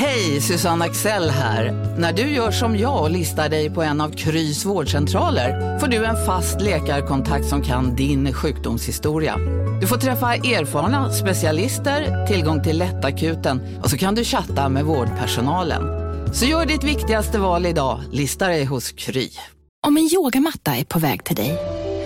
Hej, Susanne Axel här. När du gör som jag och listar dig på en av Krys vårdcentraler får du en fast läkarkontakt som kan din sjukdomshistoria. Du får träffa erfarna specialister, tillgång till lättakuten och så kan du chatta med vårdpersonalen. Så gör ditt viktigaste val idag, listar dig hos Kry. Om en yogamatta är på väg till dig,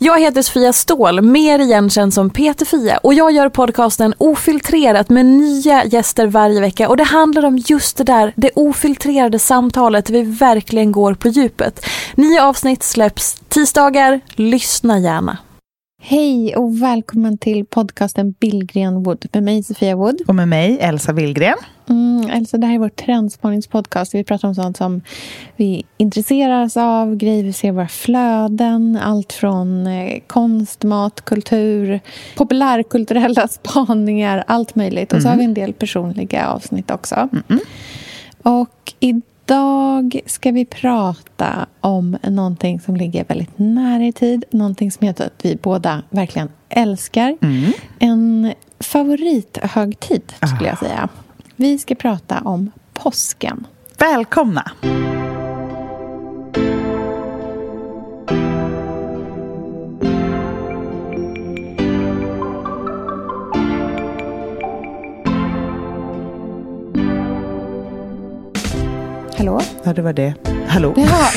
Jag heter Sofia Ståhl, mer igenkänd som Peter Fia och jag gör podcasten Ofiltrerat med nya gäster varje vecka och det handlar om just det där, det ofiltrerade samtalet där vi verkligen går på djupet. Nya avsnitt släpps tisdagar, lyssna gärna. Hej och välkommen till podcasten Billgren Wood med mig Sofia Wood. Och med mig Elsa Billgren. Mm, Elsa, det här är vår trendspaningspodcast. Vi pratar om sånt som vi intresserar oss av, grejer vi ser i våra flöden. Allt från eh, konst, mat, kultur, populärkulturella spaningar, allt möjligt. Och så har vi en del personliga avsnitt också. Mm. Och idag ska vi prata om någonting som ligger väldigt nära i tid. Någonting som tror att vi båda verkligen älskar. Mm. En favorithögtid, skulle jag säga. Vi ska prata om påsken. Välkomna! Ja, det var det. Hallå? Ja.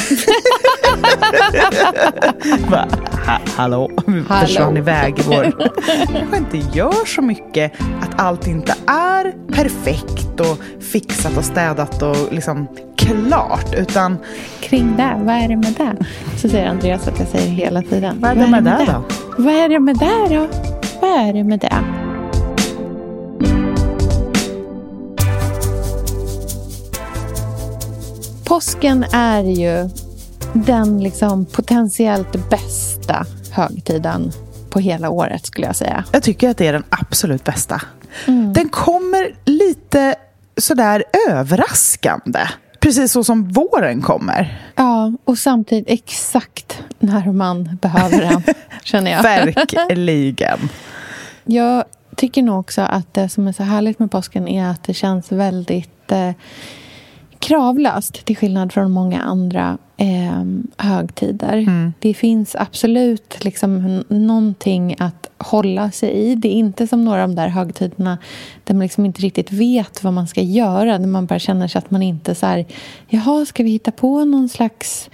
Va? Ha, hallå? Vi Hallå. försvann iväg i vår... kanske inte gör så mycket att allt inte är perfekt och fixat och städat och liksom klart, utan Kring det, vad är det med det? Så säger Andreas att jag säger hela tiden. vad är det med det då? Vad är det med det då? Vad är det med det? Påsken är ju den liksom potentiellt bästa högtiden på hela året skulle jag säga. Jag tycker att det är den absolut bästa. Mm. Den kommer lite sådär överraskande. Precis så som våren kommer. Ja, och samtidigt exakt när man behöver den, känner jag. Verkligen. Jag tycker nog också att det som är så härligt med påsken är att det känns väldigt eh, kravlöst till skillnad från många andra eh, högtider. Det finns absolut liksom någonting att hålla sig i. Det är inte som några av de där högtiderna där man liksom inte riktigt vet vad man ska göra. Där man bara känner sig att man inte så här, jaha, ska vi hitta på någon slags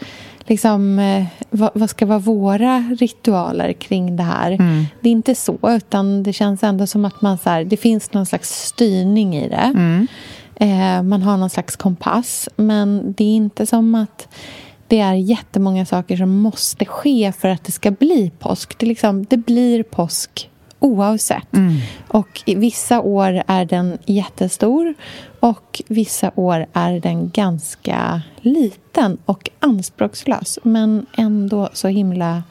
liksom, eh, vad, vad ska vara våra ritualer kring det här? Det är inte så, utan det känns ändå som att man så här, det finns någon slags styrning i det. Eh, man har någon slags kompass, men det är inte som att det är jättemånga saker som måste ske för att det ska bli påsk. Det, liksom, det blir påsk oavsett. Och i vissa år är den jättestor och vissa år är den ganska liten och anspråkslös men ändå så himla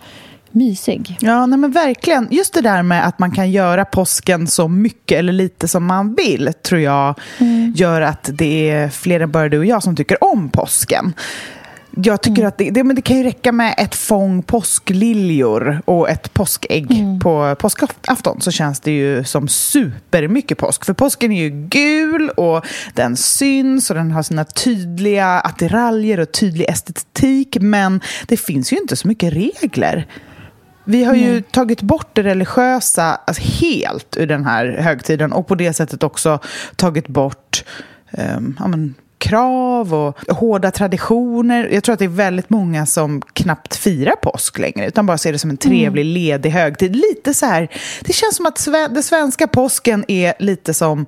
mysig. Ja, nej men verkligen. Just det där med att man kan göra påsken så mycket eller lite som man vill tror jag gör att det är fler än bara du och jag som tycker om påsken. Jag tycker att det, det, men det kan ju räcka med ett fång påskliljor och ett påskägg på påskafton så känns det ju som supermycket påsk. För påsken är ju gul och den syns och den har sina tydliga attiraljer och tydlig estetik men det finns ju inte så mycket regler. Vi har ju tagit bort det religiösa alltså helt ur den här högtiden och på det sättet också tagit bort ehm, ja, men, krav och hårda traditioner. Jag tror att det är väldigt många som knappt firar påsk längre utan bara ser det som en trevlig, ledig högtid. Lite så här, det känns som att sve, det svenska påsken är lite som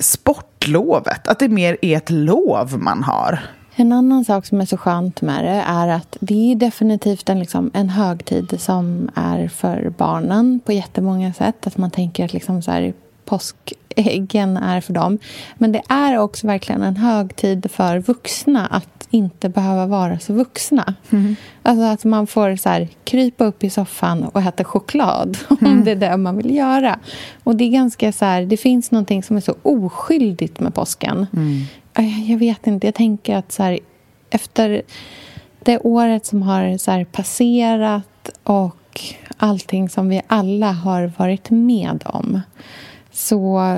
sportlovet. Att det mer är ett lov man har. En annan sak som är så skönt med det är att det är definitivt en, liksom, en högtid som är för barnen på jättemånga sätt. Att man tänker att liksom så här, påskäggen är för dem. Men det är också verkligen en högtid för vuxna att inte behöva vara så vuxna. Mm. Alltså att man får så här, krypa upp i soffan och äta choklad mm. om det är det man vill göra. Och det är ganska så här, det finns någonting som är så oskyldigt med påsken. Mm. Jag vet inte, jag tänker att så här, efter det året som har så passerat och allting som vi alla har varit med om så...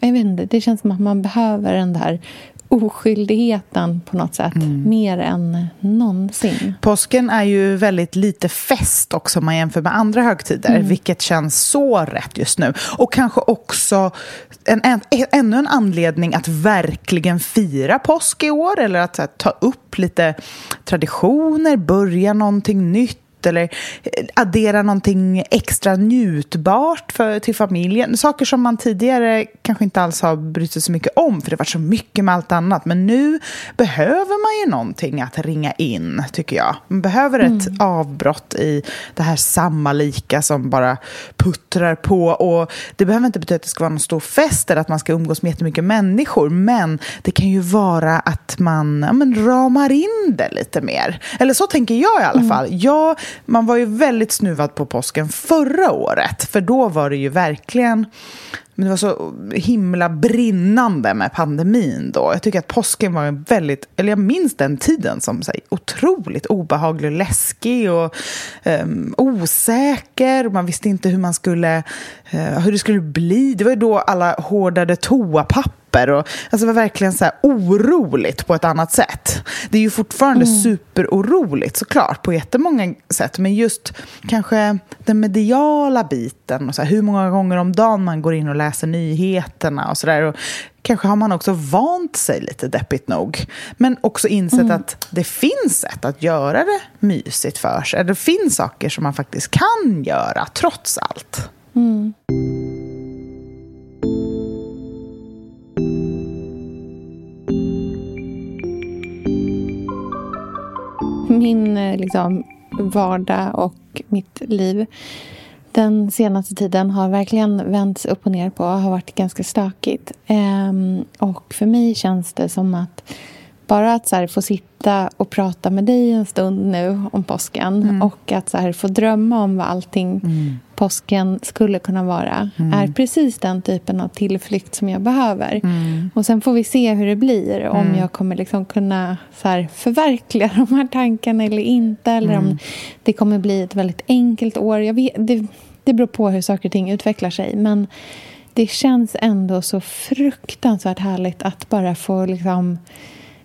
Jag vet inte, det känns som att man behöver den där oskyldigheten på något sätt, mm. mer än någonsin. Påsken är ju väldigt lite fest också om man jämför med andra högtider, mm. vilket känns så rätt just nu. Och kanske också en, en, ännu en anledning att verkligen fira påsk i år, eller att här, ta upp lite traditioner, börja någonting nytt eller eh, addera någonting extra njutbart för, till familjen. Saker som man tidigare kanske inte alls har brytt sig så mycket om för det var så mycket med allt annat. Men nu behöver man ju någonting att ringa in, tycker jag. Man behöver ett mm. avbrott i det här samma lika som bara puttrar på. Och Det behöver inte betyda att det ska vara någon stor fest eller att man ska umgås med jättemycket människor. Men det kan ju vara att man ja, men, ramar in det lite mer. Eller så tänker jag i alla mm. fall. Jag man var ju väldigt snuvad på påsken förra året. För då var det ju verkligen... Men det var så himla brinnande med pandemin då. Jag tycker att påsken var en väldigt, eller jag minns den tiden som så här, otroligt obehaglig och läskig och um, osäker. Man visste inte hur man skulle, uh, hur det skulle bli. Det var ju då alla hårdade toapapper papper. Och, alltså det var verkligen så här oroligt på ett annat sätt. Det är ju fortfarande mm. superoroligt såklart på jättemånga sätt. Men just kanske den mediala biten och så här, hur många gånger om dagen man går in och läser nyheterna och sådär. Kanske har man också vant sig lite deppigt nog. Men också insett mm. att det finns sätt att göra det mysigt för sig. Det finns saker som man faktiskt kan göra trots allt. Mm. Min eh, liksom, vardag och mitt liv den senaste tiden har verkligen vänts upp och ner på och har varit ganska stökigt. Ehm, och för mig känns det som att bara att så få sitta och prata med dig en stund nu om påsken mm. och att så få drömma om vad allting mm. påsken skulle kunna vara mm. är precis den typen av tillflykt som jag behöver. Mm. Och Sen får vi se hur det blir, om mm. jag kommer liksom kunna så förverkliga de här tankarna eller inte. Eller om mm. det kommer bli ett väldigt enkelt år. Jag vet, det, det beror på hur saker och ting utvecklar sig. Men det känns ändå så fruktansvärt härligt att bara få liksom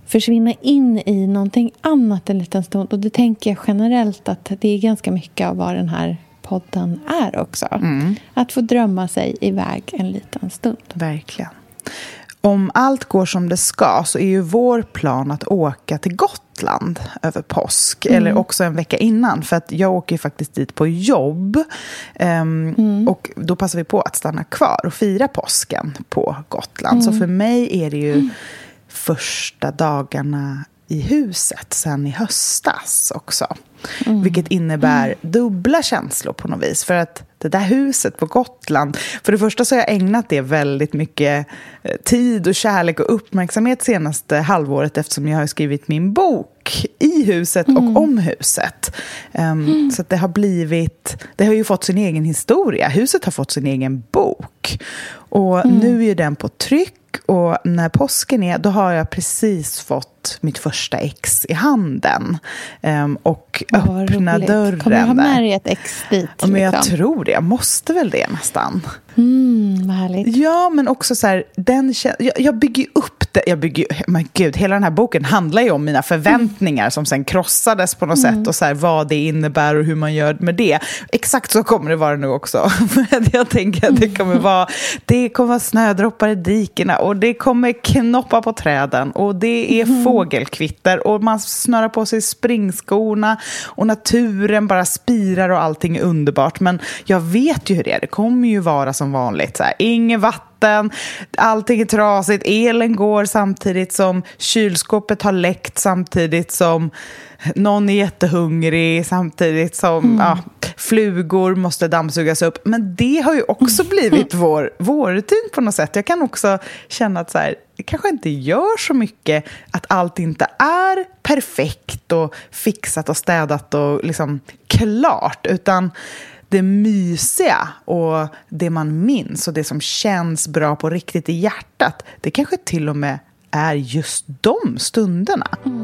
försvinna in i någonting annat en liten stund. Och det tänker jag generellt att det är ganska mycket av vad den här podden är också. Mm. Att få drömma sig iväg en liten stund. Verkligen. Om allt går som det ska så är ju vår plan att åka till Gotland över påsk. Mm. Eller också en vecka innan. För att jag åker ju faktiskt dit på jobb. Um, mm. Och då passar vi på att stanna kvar och fira påsken på Gotland. Så mm. för mig är det ju mm första dagarna i huset sen i höstas också. Mm. Vilket innebär mm. dubbla känslor på något vis. För att det där huset på Gotland, för det första så har jag ägnat det väldigt mycket eh, tid och kärlek och uppmärksamhet senaste halvåret eftersom jag har skrivit min bok i huset mm. och om huset. Um, så det har blivit, det har ju fått sin egen historia. Huset har fått sin egen bok. Och mm. nu är ju den på tryck och när påsken är, då har jag precis fått mitt första ex i handen. Um, och oh, öppna roligt. dörren. Kommer du ha med dig ett ex dit? Ja, men jag liksom? tror det. Jag måste väl det nästan. Mm, vad härligt. Ja, men också så här, den, jag, jag bygger upp det. Jag bygger, men gud, hela den här boken handlar ju om mina förväntningar mm. som sen krossades på något mm. sätt och så här, vad det innebär och hur man gör med det. Exakt så kommer det vara nu också. jag tänker att det kommer vara, det kommer vara snödroppar i dikena och det kommer knoppa på träden och det är mm. Fågelkvitter och man snörar på sig springskorna och naturen bara spirar och allting är underbart. Men jag vet ju hur det är. Det kommer ju vara som vanligt. Så här, inget vatten vatten, allting är trasigt, elen går samtidigt som kylskåpet har läckt samtidigt som någon är jättehungrig samtidigt som mm. ja, flugor måste dammsugas upp. Men det har ju också blivit vår, vår rutin på något sätt. Jag kan också känna att så här, kanske inte gör så mycket att allt inte är perfekt och fixat och städat och liksom klart. Utan det mysiga och det man minns och det som känns bra på riktigt i hjärtat, det kanske till och med är just de stunderna. Mm.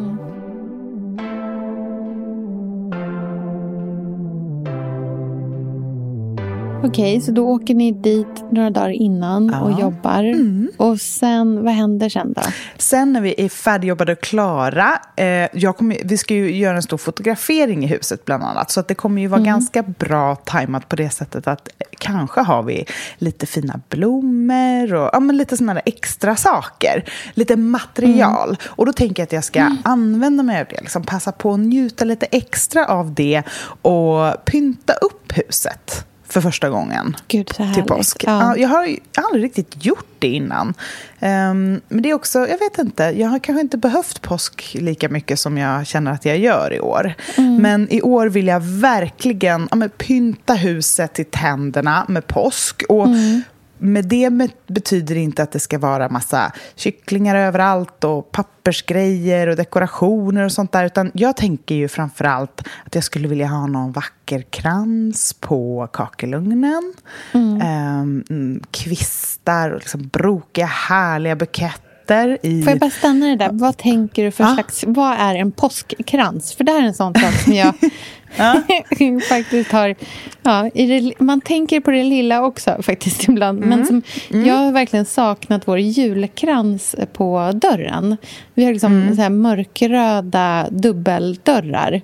Okej, okay, så då åker ni dit några dagar innan ja. och jobbar. Mm. Och sen, vad händer sen då? Sen när vi är färdigjobbade och klara, eh, jag kommer, vi ska ju göra en stor fotografering i huset bland annat, så att det kommer ju vara mm. ganska bra tajmat på det sättet att kanske har vi lite fina blommor och ja, men lite sådana extra saker, lite material. Mm. Och då tänker jag att jag ska mm. använda mig av det, liksom passa på att njuta lite extra av det och pynta upp huset för första gången Gud, till påsk. Ja. jag har aldrig riktigt gjort det innan. Um, men det är också, jag vet inte, jag har kanske inte behövt påsk lika mycket som jag känner att jag gör i år. Mm. Men i år vill jag verkligen ja, men, pynta huset till tänderna med påsk. Och mm med det betyder inte att det ska vara massa kycklingar överallt och pappersgrejer och dekorationer och sånt där. Utan jag tänker ju framför allt att jag skulle vilja ha någon vacker krans på kakelugnen. Mm. Um, kvistar och liksom brokiga, härliga buketter. I... Får jag bara stanna det där? Vad tänker du för ah. slags... Vad är en påskkrans? För det här är en sån sak som jag Ja. faktiskt har, ja, det, man tänker på det lilla också faktiskt ibland. Mm. Men som, mm. jag har verkligen saknat vår julkrans på dörren. Vi har liksom mm. så här mörkröda dubbeldörrar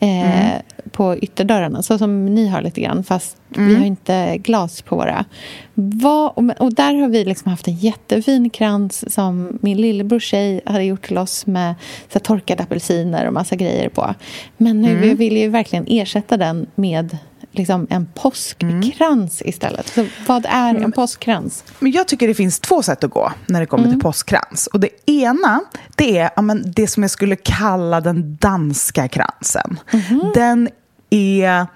eh, mm. på ytterdörrarna. Så som ni har lite grann, fast mm. vi har inte glas på våra. Vad, och där har vi liksom haft en jättefin krans som min lillebror tjej hade gjort till oss med så torkade apelsiner och massa grejer på. Men nu mm. vi vill ju verkligen ersätta den med liksom en påskkrans mm. istället. Så vad är en mm. påskkrans? Men jag tycker det finns två sätt att gå när det kommer mm. till påskkrans. Och det ena, det är ja, men, det som jag skulle kalla den danska kransen. Mm. Den är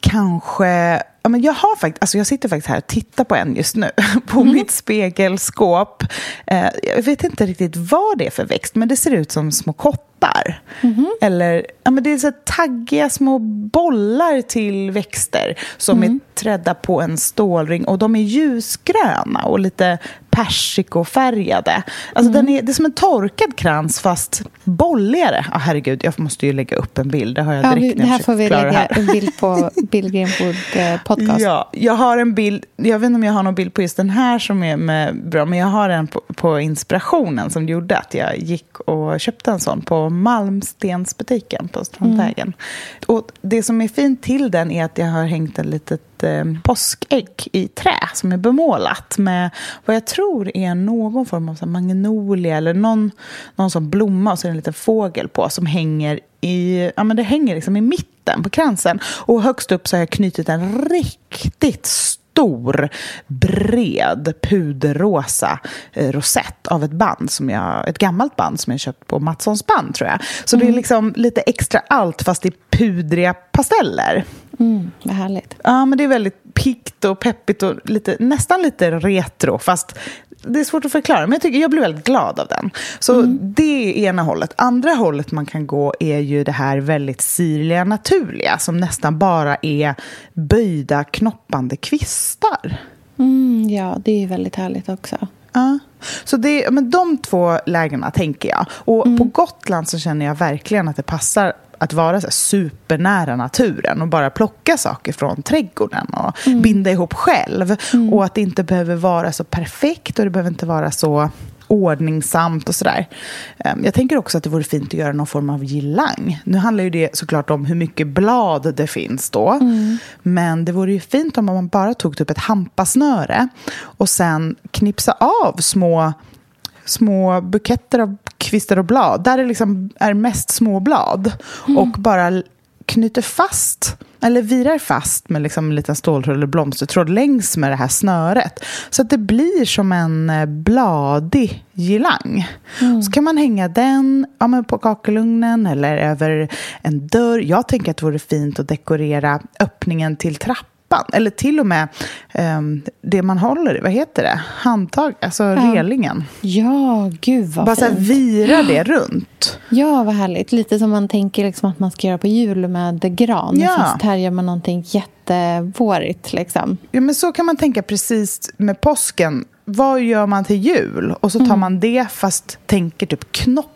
kanske Ja, men jag, har fakt alltså jag sitter faktiskt här och tittar på en just nu, på mm. mitt spegelskåp. Eh, jag vet inte riktigt vad det är för växt, men det ser ut som små kottar. Mm. Eller, ja, men det är så taggiga små bollar till växter som mm. är trädda på en stålring. Och de är ljusgröna och lite persikofärgade. Alltså mm. den är, det är som en torkad krans fast bolligare. Oh, herregud, jag måste ju lägga upp en bild. Det har jag ja, direkt vi, Det här får vi lägga en bild på Billgren eh, podcast. Ja, jag har en bild. Jag vet inte om jag har någon bild på just den här som är med, bra, men jag har en på, på inspirationen som gjorde att jag gick och köpte en sån på Malmstensbutiken på Strandvägen. Mm. Och det som är fint till den är att jag har hängt en litet eh, påskägg i trä som är bemålat med vad jag tror är någon form av så magnolia eller någon, någon som blomma och så är det en liten fågel på som hänger i, ja, men det hänger liksom i mitten på kransen. Och högst upp så har jag knutit en riktigt stor, bred, puderrosa eh, rosett av ett band, som jag, ett gammalt band som jag köpt på Mattssons band tror jag. Så mm. det är mm. liksom lite extra allt fast i pudriga pasteller. Mm, vad härligt. Ja, men det är väldigt pikt och peppigt och lite, nästan lite retro, fast det är svårt att förklara, men jag, tycker, jag blir väldigt glad av den. Så mm. det är ena hållet. Andra hållet man kan gå är ju det här väldigt sirliga, naturliga som nästan bara är böjda, knoppande kvistar. Mm, ja, det är väldigt härligt också. Ja. Så det, men de två lägena tänker jag. Och mm. på Gotland så känner jag verkligen att det passar att vara så supernära naturen och bara plocka saker från trädgården och mm. binda ihop själv. Mm. Och att det inte behöver vara så perfekt och det behöver inte vara så ordningsamt och sådär. Ehm, jag tänker också att det vore fint att göra någon form av girlang. Nu handlar ju det såklart om hur mycket blad det finns då. Mm. Men det vore ju fint om man bara tog typ ett hampasnöre och sen knipsa av små små buketter av kvistar och blad. Där det liksom är mest små blad. Mm. Och bara knyter fast eller virar fast med liksom en liten ståltråd eller blomstertråd längs med det här snöret. Så att det blir som en eh, bladig girlang. Mm. Så kan man hänga den ja, men på kakelugnen eller över en dörr. Jag tänker att det vore fint att dekorera öppningen till trappan trappan. Eller till och med um, det man håller i, vad heter det? Handtag, alltså ja. relingen. Ja, gud vad Bara fint. Bara vira det runt. Ja, vad härligt. Lite som man tänker liksom att man ska göra på jul med gran. Ja. Fast här gör man någonting jättevårigt. Liksom. Ja, men så kan man tänka precis med påsken. Vad gör man till jul? Och så tar mm. man det fast tänker typ knopp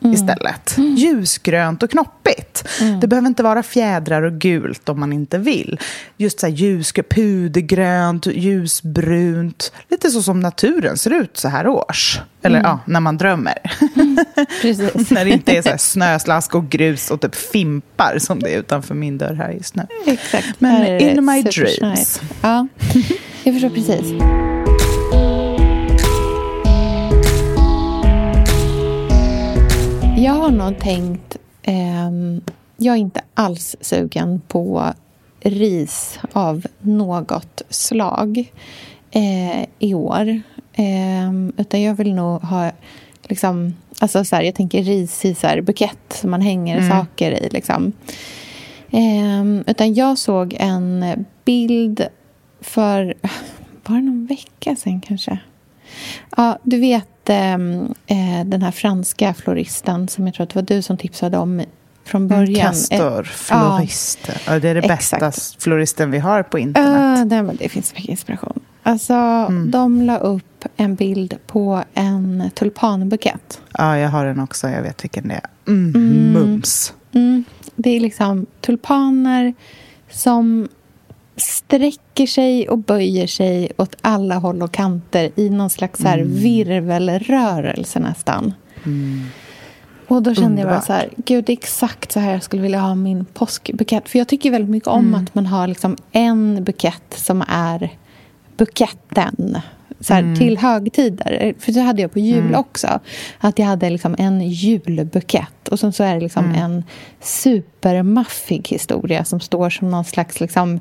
mm. istället. Mm. Ljusgrönt och knoppigt. Mm. Det behöver inte vara fjädrar och gult om man inte vill. Just så här ljusgrönt, pudergrönt, ljusbrunt. Lite så som naturen ser ut så här års. Eller mm. ja, när man drömmer. Mm. när det inte är så här snöslask och grus och typ fimpar som det är utanför min dörr här just nu. Exakt. Men in my dreams. Ja, jag förstår precis. Jag har nog tänkt... Eh, jag är inte alls sugen på ris av något slag eh, i år. Eh, utan jag vill nog ha... Liksom, alltså så här, jag tänker ris i så här, bukett som man hänger mm. saker i. Liksom. Eh, utan jag såg en bild för... Var det någon vecka sen kanske? Ja, du vet ehm, eh, den här franska floristen som jag tror att det var du som tipsade om från början. Castor, florister. Ja, det är det exakt. bästa floristen vi har på internet. Uh, det, det finns mycket inspiration. Alltså, mm. de la upp en bild på en tulpanbukett. Ja, jag har den också. Jag vet vilken det är. Mm, mm. Mums. Mm. Det är liksom tulpaner som sträcker sig och böjer sig åt alla håll och kanter i någon slags så här mm. virvelrörelse nästan. Mm. Och då kände Underbart. jag bara så här, gud det är exakt så här jag skulle vilja ha min påskbukett. För jag tycker väldigt mycket om mm. att man har liksom en bukett som är buketten. Så här, mm. Till högtider. För det hade jag på jul mm. också. Att jag hade liksom en julbukett. Och sen så är det liksom mm. en supermaffig historia som står som någon slags liksom,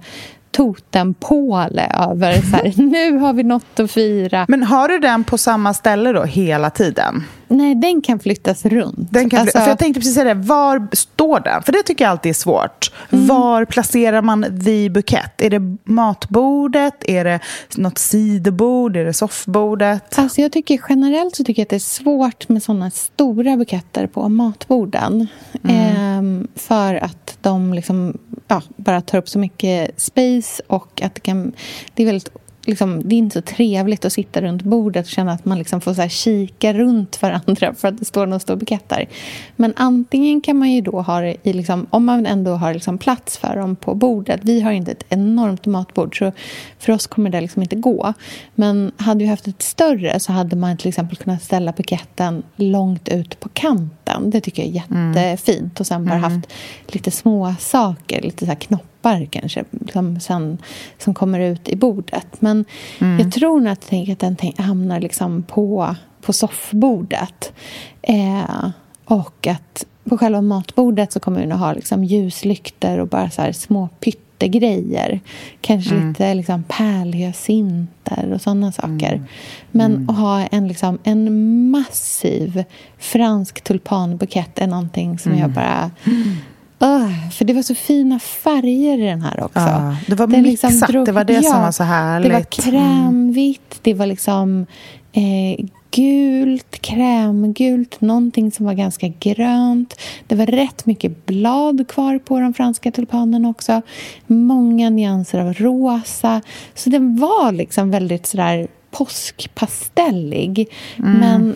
totempåle över så här, nu har vi något att fira. Men har du den på samma ställe då hela tiden? Nej, den kan flyttas runt. Den kan alltså... för jag tänkte precis säga det, var står den? För det tycker jag alltid är svårt. Mm. Var placerar man the bukett? Är det matbordet? Är det något sidobord? Är det soffbordet? Alltså jag tycker generellt så tycker jag att det är svårt med sådana stora buketter på matborden. Mm. Ehm, för att de liksom, ja, bara tar upp så mycket space och att det kan... Det är väldigt liksom, det är inte så trevligt att sitta runt bordet och känna att man liksom får så kika runt varandra för att det står någon stor bukett där. Men antingen kan man ju då ha det i, liksom, om man ändå har liksom plats för dem på bordet. Vi har inte ett enormt matbord så för oss kommer det liksom inte gå. Men hade vi haft ett större så hade man till exempel kunnat ställa buketten långt ut på kanten. Det tycker jag är mm. jättefint. Och sen bara mm. haft lite små saker, lite så här knoppar knoppar kanske liksom, sen, som kommer ut i bordet. Men mm. jag tror nog att, att den hamnar liksom på, på soffbordet. Eh, och att på själva matbordet så kommer den att ha liksom ljuslyktor och bara så små pyttegrejer. Kanske mm. lite liksom pärlhyacinter och sådana saker. Mm. Men mm. att ha en, liksom, en massiv fransk tulpanbukett är någonting som jag mm. bara Oh, för det var så fina färger i den här också. Ja, det var den mixat, liksom drog, det var det ja, som var så härligt. Det var krämvitt, det var liksom eh, gult, krämgult, någonting som var ganska grönt. Det var rätt mycket blad kvar på de franska tulpanerna också. Många nyanser av rosa. Så den var liksom väldigt sådär påskpastellig. Mm. Men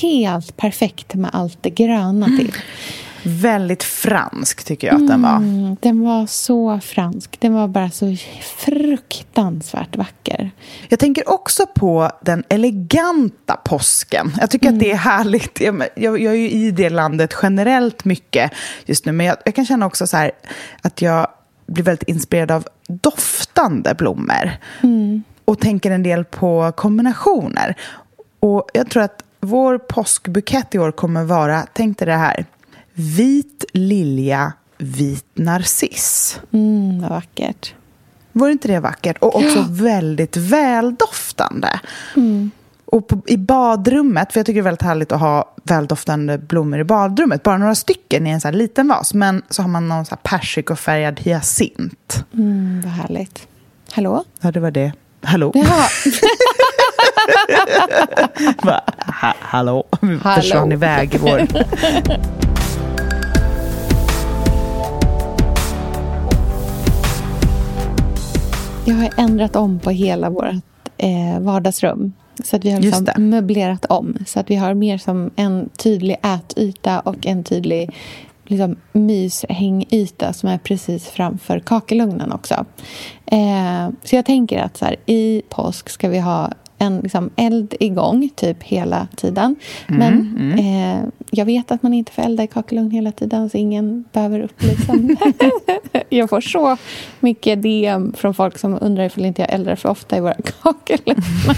helt perfekt med allt det gröna till. Väldigt fransk tycker jag att den var. Mm, den var så fransk. Den var bara så fruktansvärt vacker. Jag tänker också på den eleganta påsken. Jag tycker mm. att det är härligt. Jag, jag, jag, är ju i det landet generellt mycket just nu. Men jag, jag kan känna också så här att jag blir väldigt inspirerad av doftande blommor. Mm. Och tänker en del på kombinationer. Och jag tror att vår påskbukett i år kommer vara, tänk dig det här, vit lilja, vit narciss. Mm, vad vackert. Var inte det vackert? Och också ja. väldigt väldoftande. Mm. Och på, i badrummet, för jag tycker det är väldigt härligt att ha väldoftande blommor i badrummet. Bara några stycken i en så liten vas. Men så har man någon så persikofärgad hyacint. Mm, vad härligt. Hallå? Ja, det var det. Hallå? Ja. Va, ha, hallå? Vi försvann iväg i vår... Jag har ändrat om på hela vårt eh, vardagsrum. Så att vi har liksom möblerat om. Så att vi har mer som en tydlig ätyta och en tydlig liksom, myshängyta som är precis framför kakelugnen också. Eh, så jag tänker att så här, i påsk ska vi ha en liksom, eld igång typ hela tiden. Mm, Men mm. Eh, jag vet att man inte får elda i kakelugn hela tiden så ingen behöver upp liksom. jag får så mycket DM från folk som undrar ifall inte jag eldar för ofta i våra kakelugnar.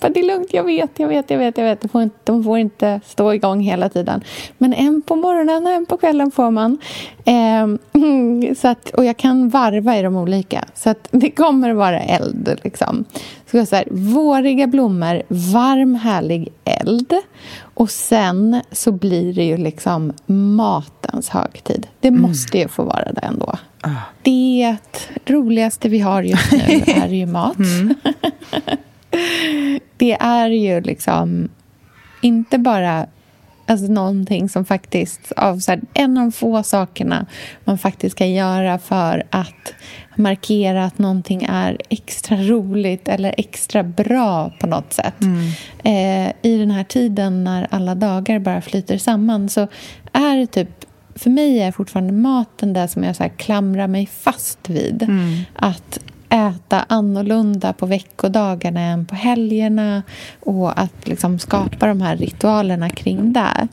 det är lugnt, jag vet, jag vet, jag vet. Jag vet. De, får inte, de får inte stå igång hela tiden. Men en på morgonen och en på kvällen får man. Eh, så att, och jag kan varva i de olika. Så att det kommer att vara eld. Liksom. Så, så här, våriga blommor, varm härlig eld. Och sen så blir det ju liksom matens högtid. Det mm. måste ju få vara det ändå. Ah. Det roligaste vi har just nu är ju mat. Mm. det är ju liksom inte bara alltså någonting som faktiskt... Av så här, en av de få sakerna man faktiskt kan göra för att markera att någonting är extra roligt eller extra bra på något sätt. Mm. Eh, I den här tiden när alla dagar bara flyter samman så är det typ för mig är fortfarande maten det som jag så klamrar mig fast vid. Mm. Att äta annorlunda på veckodagarna än på helgerna och att liksom skapa de här ritualerna kring det.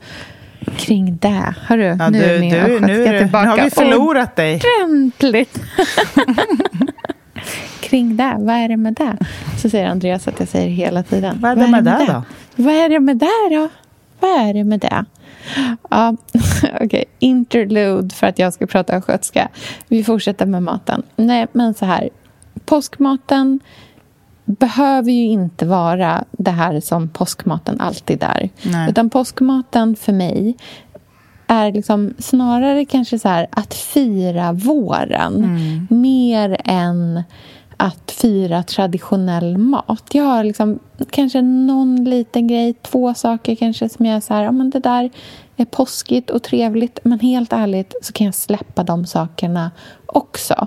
Kring det. Hörru, ja, nu är min du, nu, tillbaka. Nu har vi förlorat dig. Ordentligt. kring det. Vad är det med det? Så säger Andreas att jag säger hela tiden. Vad är det, är med, det, då? Vad är det med det då? Vad är det med det? Ja, okej. Okay. Interlude för att jag ska prata östgötska. Vi fortsätter med maten. Nej, men så här påskmaten behöver ju inte vara det här som påskmaten alltid är. Nej. Utan påskmaten för mig är liksom snarare kanske så här att fira våren mm. mer än att fira traditionell mat. Jag har liksom kanske någon liten grej, två saker kanske som jag är så här, ja men det där är påskigt och trevligt. Men helt ärligt så kan jag släppa de sakerna också.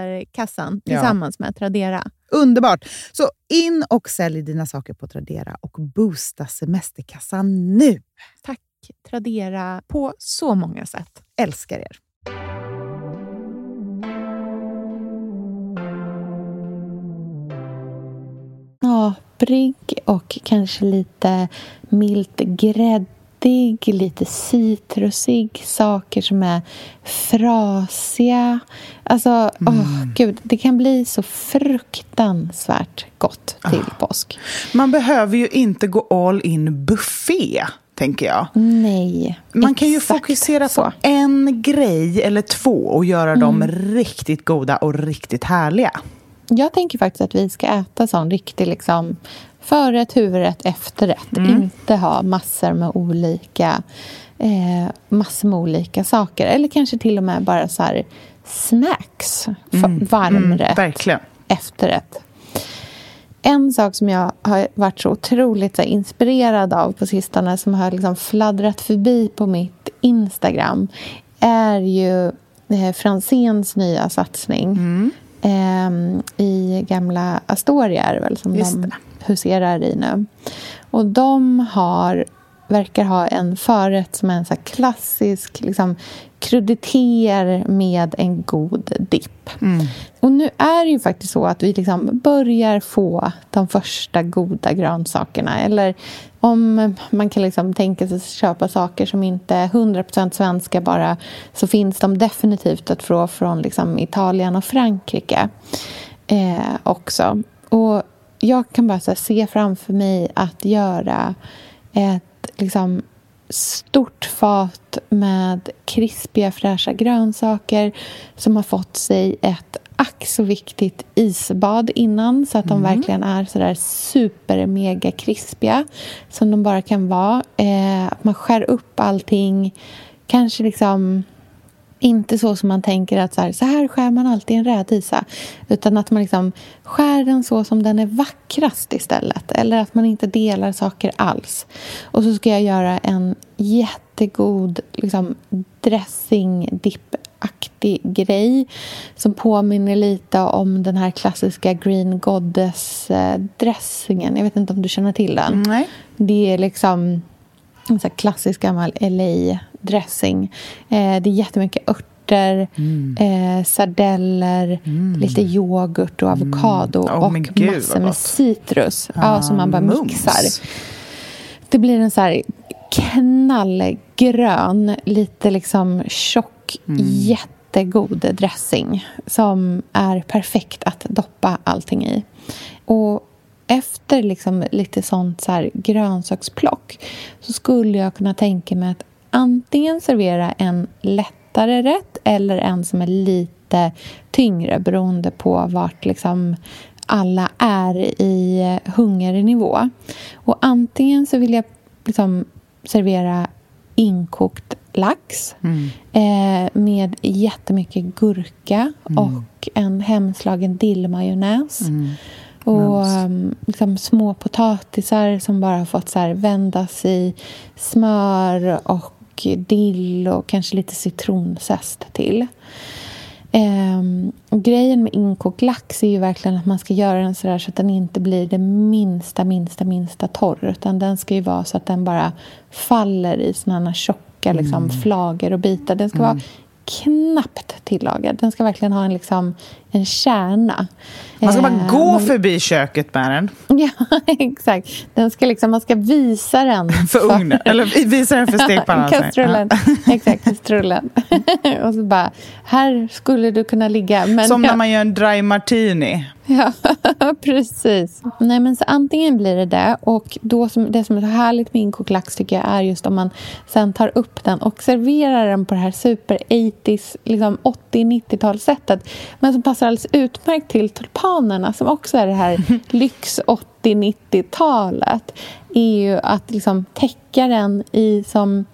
tillsammans ja. med Tradera. Underbart! Så in och sälj dina saker på Tradera och boosta semesterkassan nu! Tack Tradera på så många sätt. Älskar er! Ja, brygg och kanske lite milt grädde fruktig, lite citrusig. Saker som är frasiga. Alltså, mm. oh, gud, det kan bli så fruktansvärt gott till oh. påsk. Man behöver ju inte gå all in buffé tänker jag. Nej, Man kan ju fokusera så. på en grej eller två och göra mm. dem riktigt goda och riktigt härliga. Jag tänker faktiskt att vi ska äta sån riktig liksom, förrätt, huvudrätt, efterrätt. Mm. Inte ha massor med olika eh, massor med olika saker. Eller kanske till och med bara så här snacks. Mm. Varmrätt, mm, efterrätt. En sak som jag har varit så otroligt så inspirerad av på sistone som har liksom fladdrat förbi på mitt Instagram är ju eh, Franzéns nya satsning mm. Eh, i gamla Astoria är väl, som Just de huserar i nu. Och de har verkar ha en förrätt som är en så klassisk liksom, kruditeter med en god dipp. Mm. Och nu är det ju faktiskt så att vi liksom börjar få de första goda grönsakerna. Eller om man kan liksom tänka sig att köpa saker som inte är 100% svenska bara så finns de definitivt att få från liksom Italien och Frankrike eh, också. Och jag kan bara se framför mig att göra ett liksom stort fat med krispiga fräscha grönsaker som har fått sig ett ack så viktigt isbad innan så att de mm. verkligen är så där super mega krispiga som de bara kan vara. Eh, att man skär upp allting, kanske liksom inte så som man tänker att så här, så här skär man alltid en rädisa. Utan att man liksom skär den så som den är vackrast istället. Eller att man inte delar saker alls. Och så ska jag göra en jättegod liksom, dressing dip aktig grej som påminner lite om den här klassiska Green Goddess-dressingen. Jag vet inte om du känner till den? Nej. Det är liksom en så klassisk gammal LA-dressing. Eh, det är jättemycket örter, mm. eh, sardeller, mm. lite yoghurt och avokado mm. oh, och Gud, massor med citrus ah, ja, som man bara mums. mixar. Det blir en så här knallgrön, lite liksom tjock, mm. jättegod dressing som är perfekt att doppa allting i. Och efter liksom lite sånt så här grönsaksplock så skulle jag kunna tänka mig att antingen servera en lättare rätt eller en som är lite tyngre beroende på vart liksom alla är i hungernivå. Och antingen så vill jag liksom servera inkokt lax mm. eh, med jättemycket gurka mm. och en hemslagen dillmajonnäs. Mm. Och um, liksom, små potatisar som bara har fått så här, vändas i smör och dill och kanske lite citronzest till. Um, grejen med inkokt lax är ju verkligen att man ska göra den så, där så att den inte blir det minsta, minsta, minsta torr. Utan den ska ju vara så att den bara faller i såna tjocka liksom, mm. flagor och bitar. Den ska mm. vara knappt tillagad. Den ska verkligen ha en, liksom, en kärna. Man ska bara eh, gå man... förbi köket med den. Ja, exakt. Den ska liksom, man ska visa den. för ugnen, eller visa den för stekpannan. kastrullen. exakt, kastrullen. och så bara, här skulle du kunna ligga. Men Som när man gör en dry martini. Ja, precis. Nej, men så antingen blir det det. Och då som, det som är så härligt med inkokt lax tycker jag är just om man sen tar upp den och serverar den på det här super 80s, liksom 80-90-talssättet. Men som passar alldeles utmärkt till tulpanerna som också är det här lyx 80-90-talet. är ju att liksom täcka den i som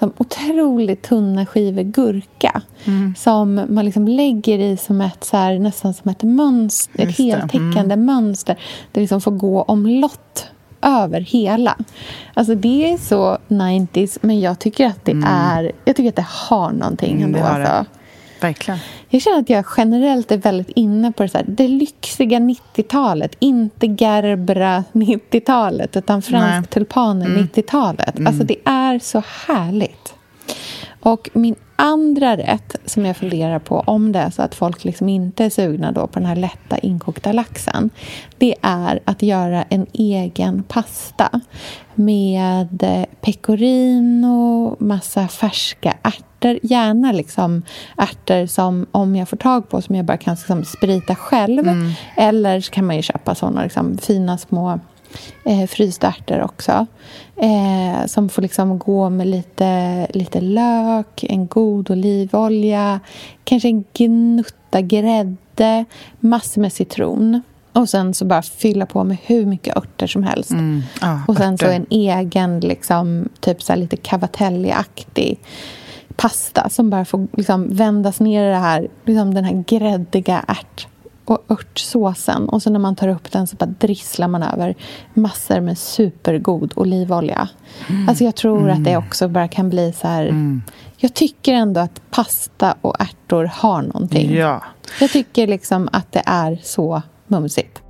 som otroligt tunna skivor gurka mm. som man liksom lägger i som ett, så här, nästan som ett mönster, ett heltäckande mm. mönster. Det liksom får gå omlott över hela. Alltså det är så 90s, men jag tycker att det mm. är... Jag tycker att det har någonting mm, ändå. Det har alltså. Verkligen. Jag känner att jag generellt är väldigt inne på det, så här, det lyxiga 90-talet. Inte Gerbra 90-talet, utan fransk tulpaner mm. 90-talet. Alltså, det är så härligt. Och min andra rätt som jag funderar på om det är så att folk liksom inte är sugna då på den här lätta inkokta laxen det är att göra en egen pasta med eh, pecorino, massa färska ärtor. Gärna liksom ärtor som, om jag får tag på, som jag bara kan liksom sprita själv. Mm. Eller så kan man ju köpa såna liksom, fina små eh, frysta ärtor också. Eh, som får liksom gå med lite, lite lök, en god olivolja, kanske en gnutta grädde, massor med citron. Och sen så bara fylla på med hur mycket örter som helst. Mm. Ah, och sen örter. så en egen, liksom, typ så lite cavatelli-aktig pasta som bara får liksom vändas ner i det här, liksom den här gräddiga ärt och örtsåsen. Och så när man tar upp den så bara drisslar man över massor med supergod olivolja. Mm. Alltså jag tror mm. att det mm. också bara kan bli så här... Mm. Jag tycker ändå att pasta och ärtor har någonting. Ja. Jag tycker liksom att det är så mumsigt.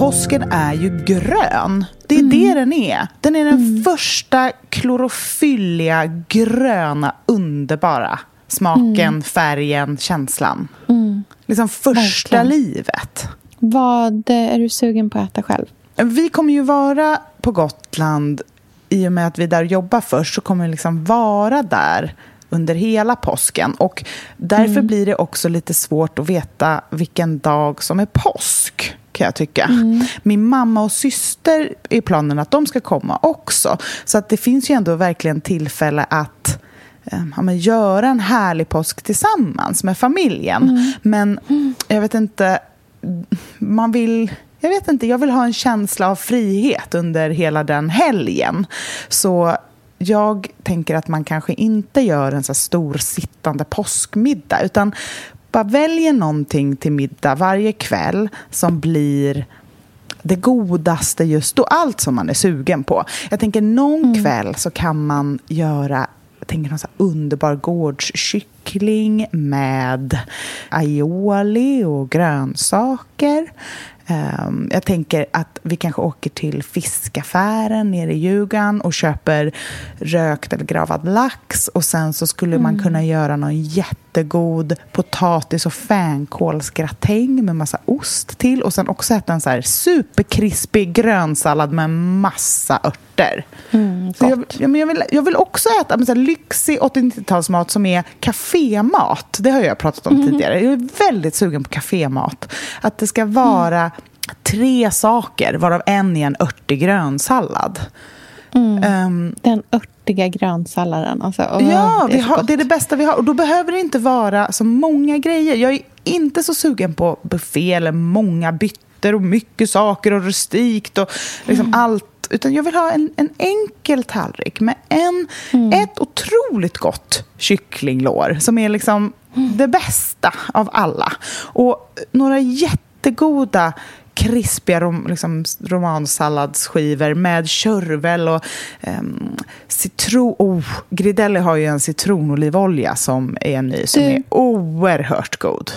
Påsken är ju grön. Det är mm. det den är. Den är den mm. första klorofylliga, gröna, underbara smaken, mm. färgen, känslan. Mm. Liksom första Verkligen. livet. Vad är du sugen på att äta själv? Vi kommer ju vara på Gotland i och med att vi där jobbar först så kommer vi liksom vara där under hela påsken. Och därför mm. blir det också lite svårt att veta vilken dag som är påsk kan jag tycka. Mm. Min mamma och syster är planen att de ska komma också. Så att det finns ju ändå verkligen tillfälle att eh, ja, men göra en härlig påsk tillsammans med familjen. Mm. Men jag vet inte, man vill... Jag vet inte, jag vill ha en känsla av frihet under hela den helgen. Så jag tänker att man kanske inte gör en så stor sittande påskmiddag utan bara väljer någonting till middag varje kväll som blir det godaste just då, allt som man är sugen på. Jag tänker någon mm. kväll så kan man göra jag tänker någon så underbar gårdskyckling med aioli och grönsaker. Um, jag tänker att vi kanske åker till fiskaffären nere i Ljugan och köper rökt eller gravad lax och sen så skulle mm. man kunna göra någon jättegod potatis och fänkålsgratäng med massa ost till och sen också äta en så här superkrispig grönsallad med massa örter. Mm, jag, jag, jag, vill, jag vill också äta men så här, lyxig 80-90-talsmat som är kafémat. Det har jag pratat om mm. tidigare. Jag är väldigt sugen på kafémat. Att det ska vara tre saker, varav en är en örtig grönsallad. Mm. Um, Den örtiga grönsalladen. Alltså, oh, ja, det är, har, det är, det bästa vi har. Och då behöver det inte vara så många grejer. Jag är inte så sugen på buffé eller många bytter och mycket saker och rustikt och liksom mm. allt. Utan jag vill ha en, en enkel tallrik med en, mm. ett otroligt gott kycklinglår som är liksom mm. det bästa av alla. Och några jättegoda krispiga rom, liksom, romansalladsskivor med körvel och um, citron. Oh, Gridelli har ju en citronolivolja som är ny, som du, är oerhört god.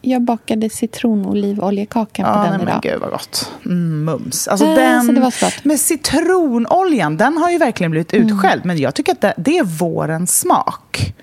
Jag bakade citronolivoljekakan på den idag. Men gud vad gott. Mm, mums. Alltså äh, den, det var med citronoljan, den har ju verkligen blivit utskälld. Mm. Men jag tycker att det, det är vårens smak.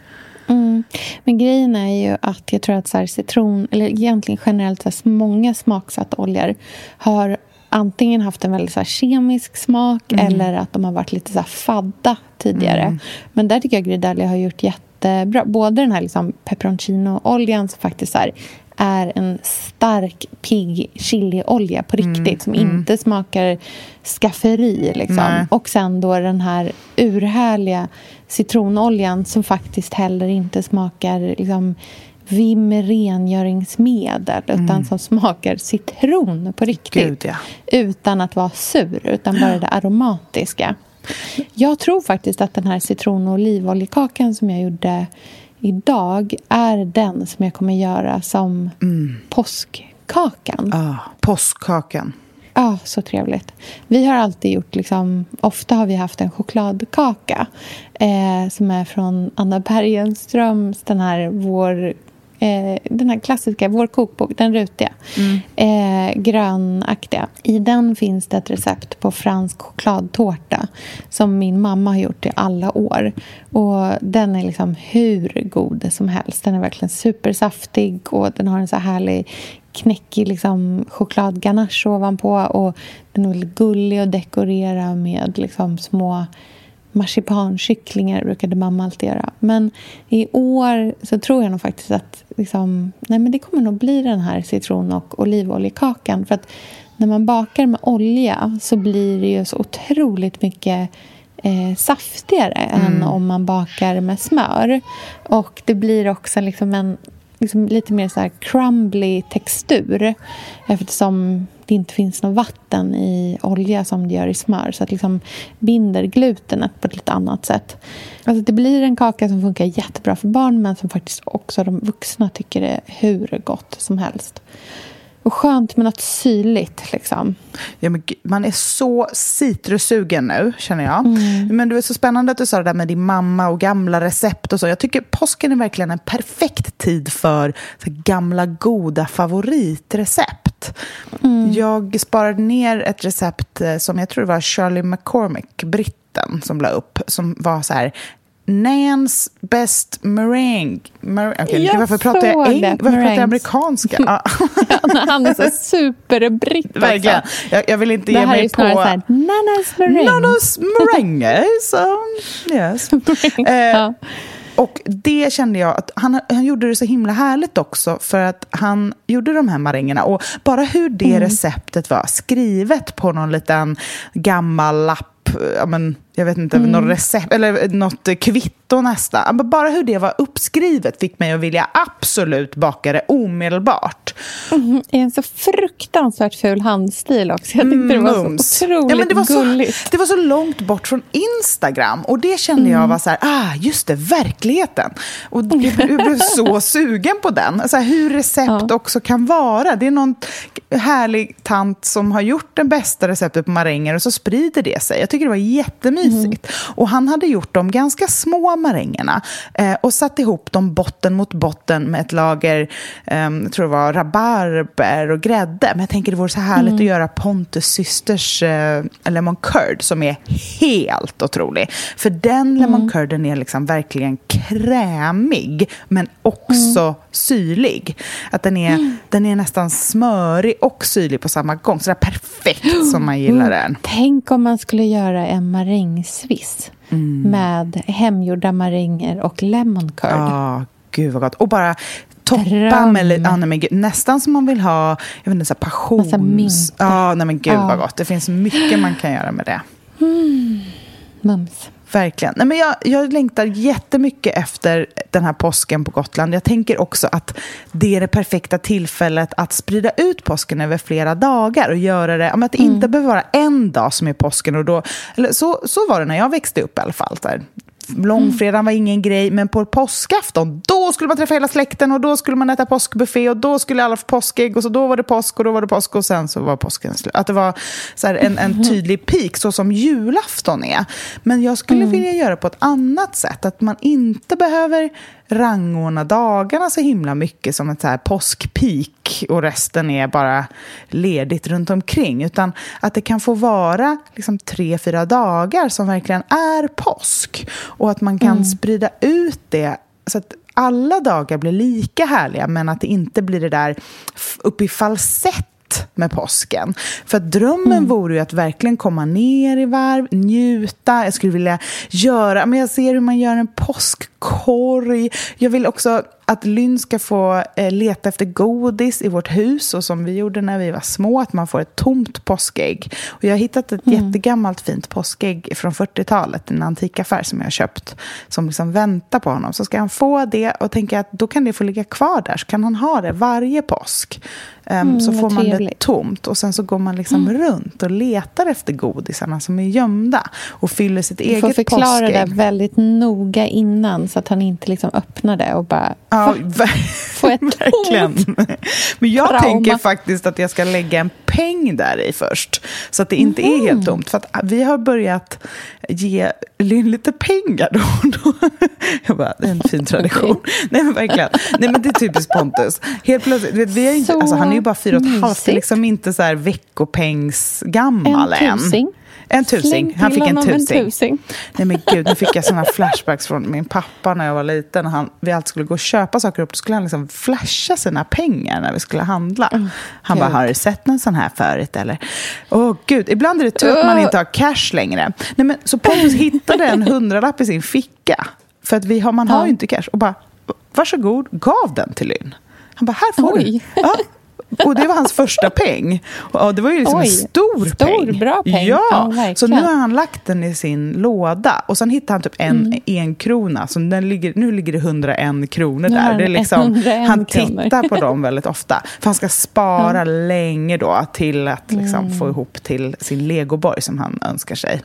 Mm. Men grejen är ju att jag tror att så citron, eller egentligen generellt så här, många smaksatta oljor har antingen haft en väldigt så här, kemisk smak mm. eller att de har varit lite så här, fadda tidigare. Mm. Men där tycker jag Gridalia har gjort jättebra. Både den här liksom, peperoncino-oljan som faktiskt här, är en stark, pigg chiliolja på riktigt mm, som mm. inte smakar skafferi. Liksom. Och sen då den här urhärliga citronoljan som faktiskt heller inte smakar liksom, Vim rengöringsmedel mm. utan som smakar citron på riktigt. Gud, ja. Utan att vara sur, utan bara det aromatiska. Jag tror faktiskt att den här citron och olivoljekakan som jag gjorde idag är den som jag kommer göra som mm. påskkakan. Ah, påskkakan. Ja, ah, så trevligt. Vi har alltid gjort, liksom, ofta har vi haft en chokladkaka eh, som är från Anna Bergenströms, den här vår eh, den här klassiska, vår kokbok, den rutiga, mm. eh, grönaktiga. I den finns det ett recept på fransk chokladtårta som min mamma har gjort i alla år. Och Den är liksom hur god som helst. Den är verkligen supersaftig och den har en så härlig knäckig liksom, chokladganache ovanpå. Och den är väldigt gullig att dekorera med liksom, små marsipankycklingar brukade mamma alltid göra. Men i år så tror jag nog faktiskt att liksom, nej men det kommer nog bli den här citron och olivoljekakan. För att när man bakar med olja så blir det ju så otroligt mycket eh, saftigare mm. än om man bakar med smör. Och det blir också liksom en liksom lite mer så här crumbly textur eftersom det inte finns något vatten i olja som det gör i smör. Så att liksom binder glutenet på ett lite annat sätt. Alltså det blir en kaka som funkar jättebra för barn men som faktiskt också de vuxna tycker är hur gott som helst. Och skönt med något syrligt. Liksom. Ja, men man är så citrussugen nu, känner jag. Mm. Men det är så spännande att du sa det där med din mamma och gamla recept och så. Jag tycker påsken är verkligen en perfekt tid för, för gamla goda favoritrecept. Mm. Jag sparade ner ett recept eh, som jag tror det var Charlie McCormick, britten, som la upp. Som var så här Nans best meringue. Mer okay, jag varför pratar jag, eng varför pratar jag amerikanska? ja, han är så superbritt Verkligen. Jag, jag, vill inte det ge mig på... Här, Nanas meringue. Nanas meringue. so, yes. eh, ja. Och det kände jag att han, han gjorde det så himla härligt också för att han gjorde de här marängerna och bara hur det mm. receptet var skrivet på någon liten gammal lapp ja, men, jag vet inte, mm. något recept eller något kvitto nästan. Bara hur det var uppskrivet fick mig att vilja absolut baka det omedelbart. Mm, I en så fruktansvärt ful handstil också. Jag tyckte det var Mums. så otroligt ja, men det var gulligt. Så, det var så långt bort från Instagram och det kände mm. jag var så här, ah, just det, verkligheten. Och jag, jag blev så sugen på den. Alltså, hur recept ja. också kan vara. Det är någon härlig tant som har gjort det bästa receptet på maränger och så sprider det sig. Jag tycker det var jättemysigt. Mm. Och han hade gjort de ganska små marängerna eh, och satt ihop dem botten mot botten med ett lager, eh, jag tror det var rabarber och grädde. Men jag tänker det vore så härligt mm. att göra Pontus systers eh, lemon curd som är helt otrolig. För den lemon mm. curden är liksom verkligen krämig men också mm. syrlig. Att den är, mm. den är nästan smörig och syrlig på samma gång. Så det är perfekt som man gillar mm. den. Tänk om man skulle göra en marängsviss mm. med hemgjorda maränger och lemon curd. Ja, oh, gud vad gott. Och bara toppa med lite, ah, nej, nästan som man vill ha jag vet inte, så passions... Ja, ah, nej men gud ah. vad gott. Det finns mycket man kan göra med det. Mm. Mums. Verkligen. Nej, men jag, jag längtar jättemycket efter den här påsken på Gotland. Jag tänker också att det är det perfekta tillfället att sprida ut påsken över flera dagar och göra det, att det mm. inte behöver vara en dag som är påsken. Och då, eller så, så var det när jag växte upp i alla fall. Där långfredagen var ingen grej, men på påskafton, då skulle man träffa hela släkten och då skulle man äta påskbuffé och då skulle alla få påskägg och så då var det påsk och då var det påsk och sen så var påsken slut. Att det var så en, en tydlig peak, så som julafton är. Men jag skulle mm. vilja göra på ett annat sätt, att man inte behöver rangordna dagarna så himla mycket som ett så här påskpeak och resten är bara ledigt runt omkring. Utan att det kan få vara liksom tre, fyra dagar som verkligen är påsk. Och att man kan mm. sprida ut det så att alla dagar blir lika härliga men att det inte blir det där upp i falsett med påsken. För drömmen mm. vore ju att verkligen komma ner i varv, njuta. Jag skulle vilja göra, men jag ser hur man gör en påskkorg. Jag vill också att Lynn ska få eh, leta efter godis i vårt hus och som vi gjorde när vi var små, att man får ett tomt påskägg. Och jag har hittat ett mm. jättegammalt fint påskägg från 40-talet, en antikaffär som jag har köpt, som liksom väntar på honom. Så ska han få det och tänka att då kan det få ligga kvar där, så kan han ha det varje påsk. Um, mm, så får man trevligt. det tomt och sen så går man liksom mm. runt och letar efter godisarna som är gömda och fyller sitt du eget påskägg. Du får förklara påskägg. det väldigt noga innan så att han inte liksom öppnar det och bara Ja, Få ett verkligen. Men jag Trauma. tänker faktiskt att jag ska lägga en peng där i först. Så att det inte är Mhm. helt tomt. För att vi har börjat ge Lynn lite pengar då och då. Jag bara, det är en fin tradition. Nej men verkligen. Nej men det är typiskt Pontus. Helt plötsligt, vet, vi är inte, Så alltså, han är ju bara fyra och ett halvt. Det är liksom inte så här veckopengsgammal En än. tusing. En tusing. Släng Han fick en tusing. tusing. Nej men gud, nu fick jag såna flashbacks från min pappa när jag var liten. Han, vi alltid skulle gå och köpa saker upp, då skulle han liksom flasha sina pengar när vi skulle handla. han bara, gud. har du sett någon sån här förut eller? Åh gud, ibland är det tur att man inte har cash längre. Nej men så Pontus hittade en hundralapp i sin ficka. För att vi har, man har ju inte cash. Och bara, varsågod, gav den till Lynn. Han bara, här får Oj. du. Ja. Och det var hans första peng. Och det var ju liksom Oj, en stor, stor, peng. bra peng. Ja, Ja, så nu har han lagt den i sin låda. Och sen hittade han typ en Mm. en krona. Så den ligger, nu ligger det 101 kronor där. han Det är liksom, 101 han kronor. tittar på dem väldigt ofta. För han ska spara länge då till att liksom Mm. få ihop till sin legoborg som han önskar sig.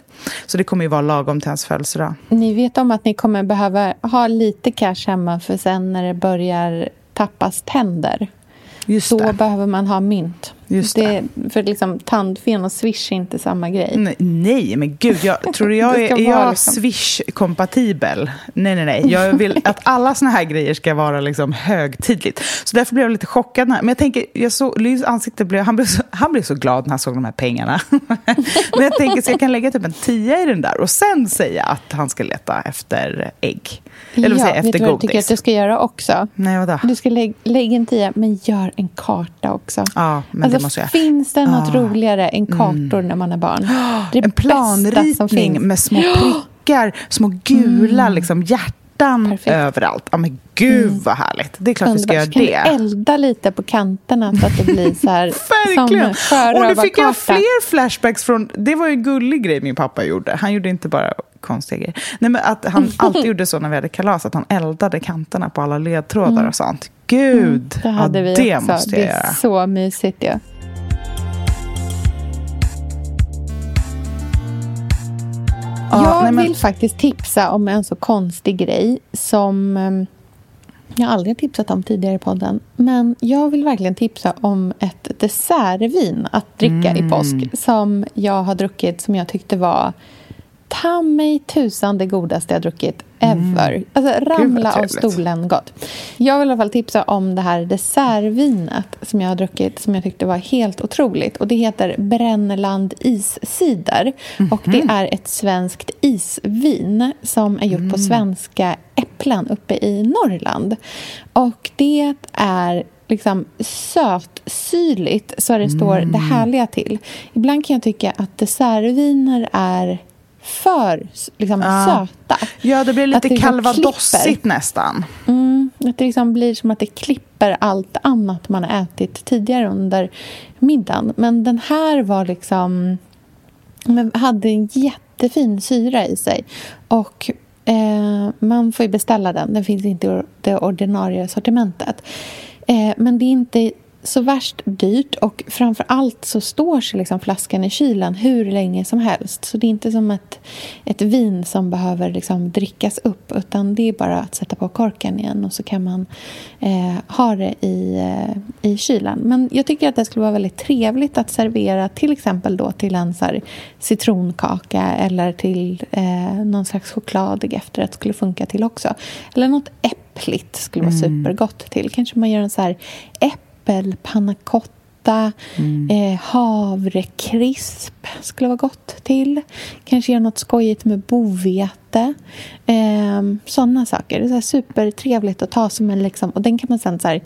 Så det kommer ju vara lagom till hans födelsedag. Ni vet om att ni kommer behöva ha lite cash hemma för sen när det börjar tappas tänder Just då det. behöver man ha mynt. Just det. För liksom, tandfen och swish är inte samma grej. Nej, nej, men gud, jag, tror du jag Det är, är jag liksom- Swish-kompatibel? Nej, nej, nej. Jag vill att alla såna här grejer ska vara liksom högtidligt. Så därför blev jag lite chockad. När, men jag tänker, jag såg, Lyns ansikte blev, han blev, så, han blev så glad när han såg de här pengarna. men jag tänker, så jag kan lägga typ en tia i den där och sen säga att han ska leta efter ägg. Eller ja, säger jag, vet efter du vad jag tycker godis. att du ska göra också? Nej, vadå? Du ska lägga lägg en tia, men gör en karta också. Ja, men alltså, det måste jag. Finns det något Ah. roligare än kartor när man är barn? Det är en planritning med små prickar, små gula liksom, hjärtan Perfekt. överallt. Ja, men gud vad härligt. Det är klart vi ska göra kan det. du elda lite på kanterna så att det blir så här Verkligen! som Och nu fick jag fler flashbacks från... Det var ju en gullig grej min pappa gjorde. Han gjorde inte bara konstiga grejer. Nej, men att han alltid gjorde så när vi hade kalas, att han eldade kanterna på alla ledtrådar och sånt. Gud, Det hade ja, vi det också. måste jag det är göra. så mysigt ju. Ja, jag nej, men- vill faktiskt tipsa om en så konstig grej som eh, jag aldrig tipsat om tidigare i podden. Men jag vill verkligen tipsa om ett dessertvin att dricka Mm. i påsk som jag har druckit som jag tyckte var ta mig tusan det godaste jag druckit ever. Alltså ramla av stolen gott. Jag vill i alla fall tipsa om det här dessertvinet som jag har druckit som jag tyckte var helt otroligt. Och Det heter Brännland iscider. Och Det är ett svenskt isvin som är gjort på svenska äpplen uppe i Norrland. Och det är liksom sötsyrligt så det står det härliga till. Ibland kan jag tycka att dessertviner är för liksom, Ja. söta. Ja, det blir Att lite det liksom calvadossigt nästan. Mm, att det liksom blir som att det klipper allt annat man har ätit tidigare under middagen. Men den här var liksom... hade en jättefin syra i sig. Och eh, man får ju beställa den. Den finns inte i det ordinarie sortimentet. Eh, men det är inte så värst dyrt och framför allt så står sig liksom flaskan i kylen hur länge som helst. Så det är inte som ett, ett vin som behöver liksom drickas upp utan det är bara att sätta på korken igen och så kan man eh, ha det i, eh, i kylen. Men jag tycker att det skulle vara väldigt trevligt att servera till exempel då till en så citronkaka eller till eh, någon slags chokladig efterrätt skulle funka till också. Eller något äppligt skulle vara supergott till. Kanske man gör en så här äppelpannacotta, eh, havrekrisp skulle vara gott till. Kanske göra något skojigt med bovete. Eh, sådana saker. Det är så här supertrevligt att ta som en liksom, och den kan man sen så här,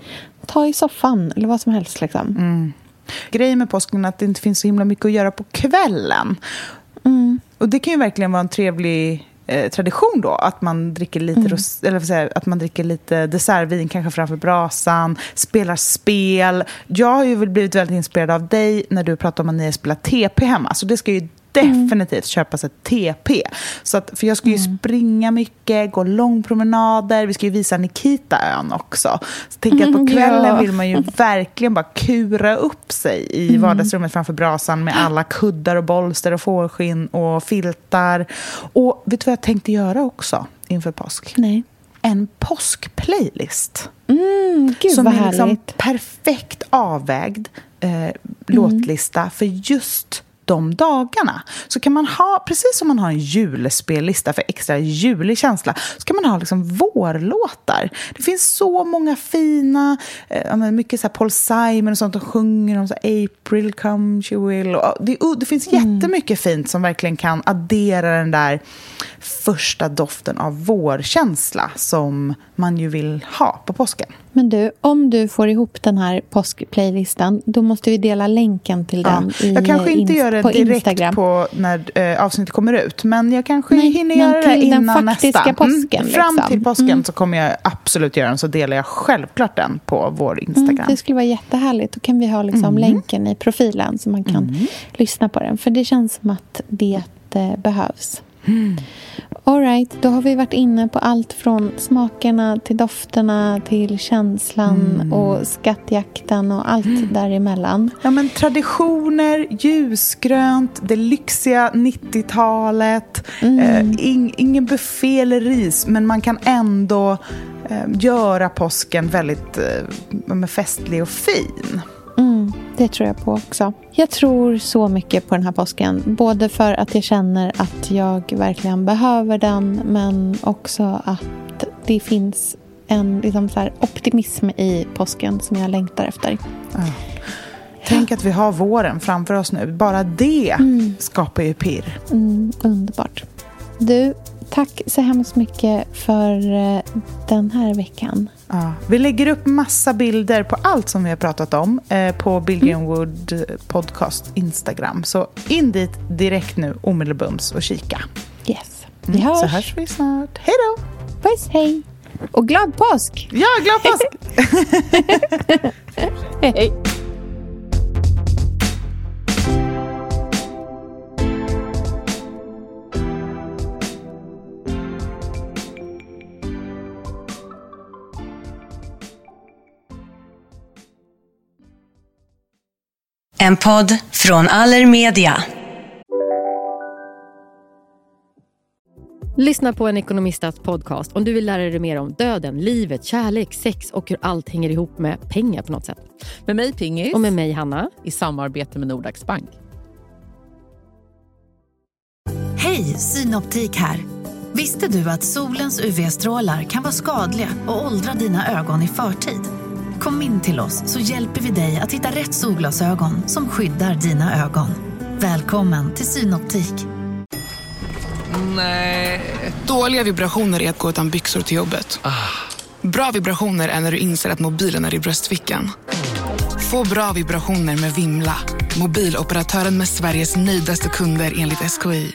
ta i soffan eller vad som helst liksom. Grejen med påsken är att det inte finns så himla mycket att göra på kvällen. Mm. Och det kan ju verkligen vara en trevlig eh, tradition då, att man dricker lite, Mm. ros- eller jag, att man dricker lite dessertvin, kanske framför brasan, spelar spel. Jag har ju blivit väldigt inspirerad av dig när du pratar om att ni har spelat TP hemma, så det ska ju definitivt köpas ett TP. Så att, för jag ska ju springa mycket, gå långpromenader, vi ska ju visa Nikitaön också. Så tänker att på kvällen Ja. vill man ju verkligen bara kura upp sig i vardagsrummet framför brasan med alla kuddar och bolster och fårskinn och filtar. Och vet du vad jag tänkte göra också inför påsk? Nej. en påskplaylist. Mm, gud som vad är liksom perfekt avvägd eh, låtlista för just de dagarna. Så kan man ha, precis som man har en julspellista för extra julig känsla, så kan man ha liksom vårlåtar. Det finns så många fina, eh, mycket så här Paul Simon och sånt, och sjunger om så April come she will. Det, det finns Mm. jättemycket fint som verkligen kan addera den där första doften av vårkänsla som man ju vill ha på påsken. Men du, om du får ihop den här påskplaylistan, då måste vi dela länken till den Ja. i, Jag kanske inte inst- gör det på direkt Instagram. på när eh, avsnittet kommer ut, men jag kanske Nej, hinner göra det innan nästa. påsken, Fram liksom. till påsken Mm. så kommer jag absolut göra den, så delar jag självklart den på vår Instagram. Mm, det skulle vara jättehärligt. Då kan vi ha liksom Mm. länken i profilen så man kan lyssna på den. För det känns som att det eh, behövs. Mm. All right, då har vi varit inne på allt från smakerna till dofterna till känslan Mm. och skattjakten och allt däremellan. Ja, men traditioner, ljusgrönt, det lyxiga 90-talet. Mm. Eh, ing, ingen buffé eller ris, men man kan ändå eh, göra påsken väldigt eh, festlig och fin. Mm, det tror jag på också. Jag tror så mycket på den här påsken. Både för att jag känner att jag verkligen behöver den men också att det finns en liksom så här, optimism i påsken som jag längtar efter. Tänk att vi har våren framför oss nu. Bara det skapar ju pirr. Mm, underbart. Du, tack så hemskt mycket för eh, den här veckan. Ja. Vi lägger upp massa bilder på allt som vi har pratat om eh, på Bill Wood Podcast Instagram. Så in dit direkt nu, omedelbums och kika. Yes. Vi Mm, hörs. Så hörs vi snart. Hej då! Puss, hej! Och glad påsk! Ja, glad påsk! Hej! En podd från Allermedia. Lyssna på en ekonomistats podcast om du vill lära dig mer om döden, livet, kärlek, sex och hur allt hänger ihop med pengar på något sätt. Med mig Pingis. Och med mig Hanna. I samarbete med Nordax Bank. Hej, Synoptik här. Visste du att solens UV-strålar kan vara skadliga och åldra dina ögon i förtid? Kom in till oss så hjälper vi dig att hitta rätt solglasögon som skyddar dina ögon. Välkommen till Synoptik. Dåliga vibrationer är att gå utan byxor till jobbet. Bra vibrationer är när du inser att mobilen är i bröstfickan. Få bra vibrationer med Vimla. Mobiloperatören med Sveriges nöjdaste kunder enligt SKI.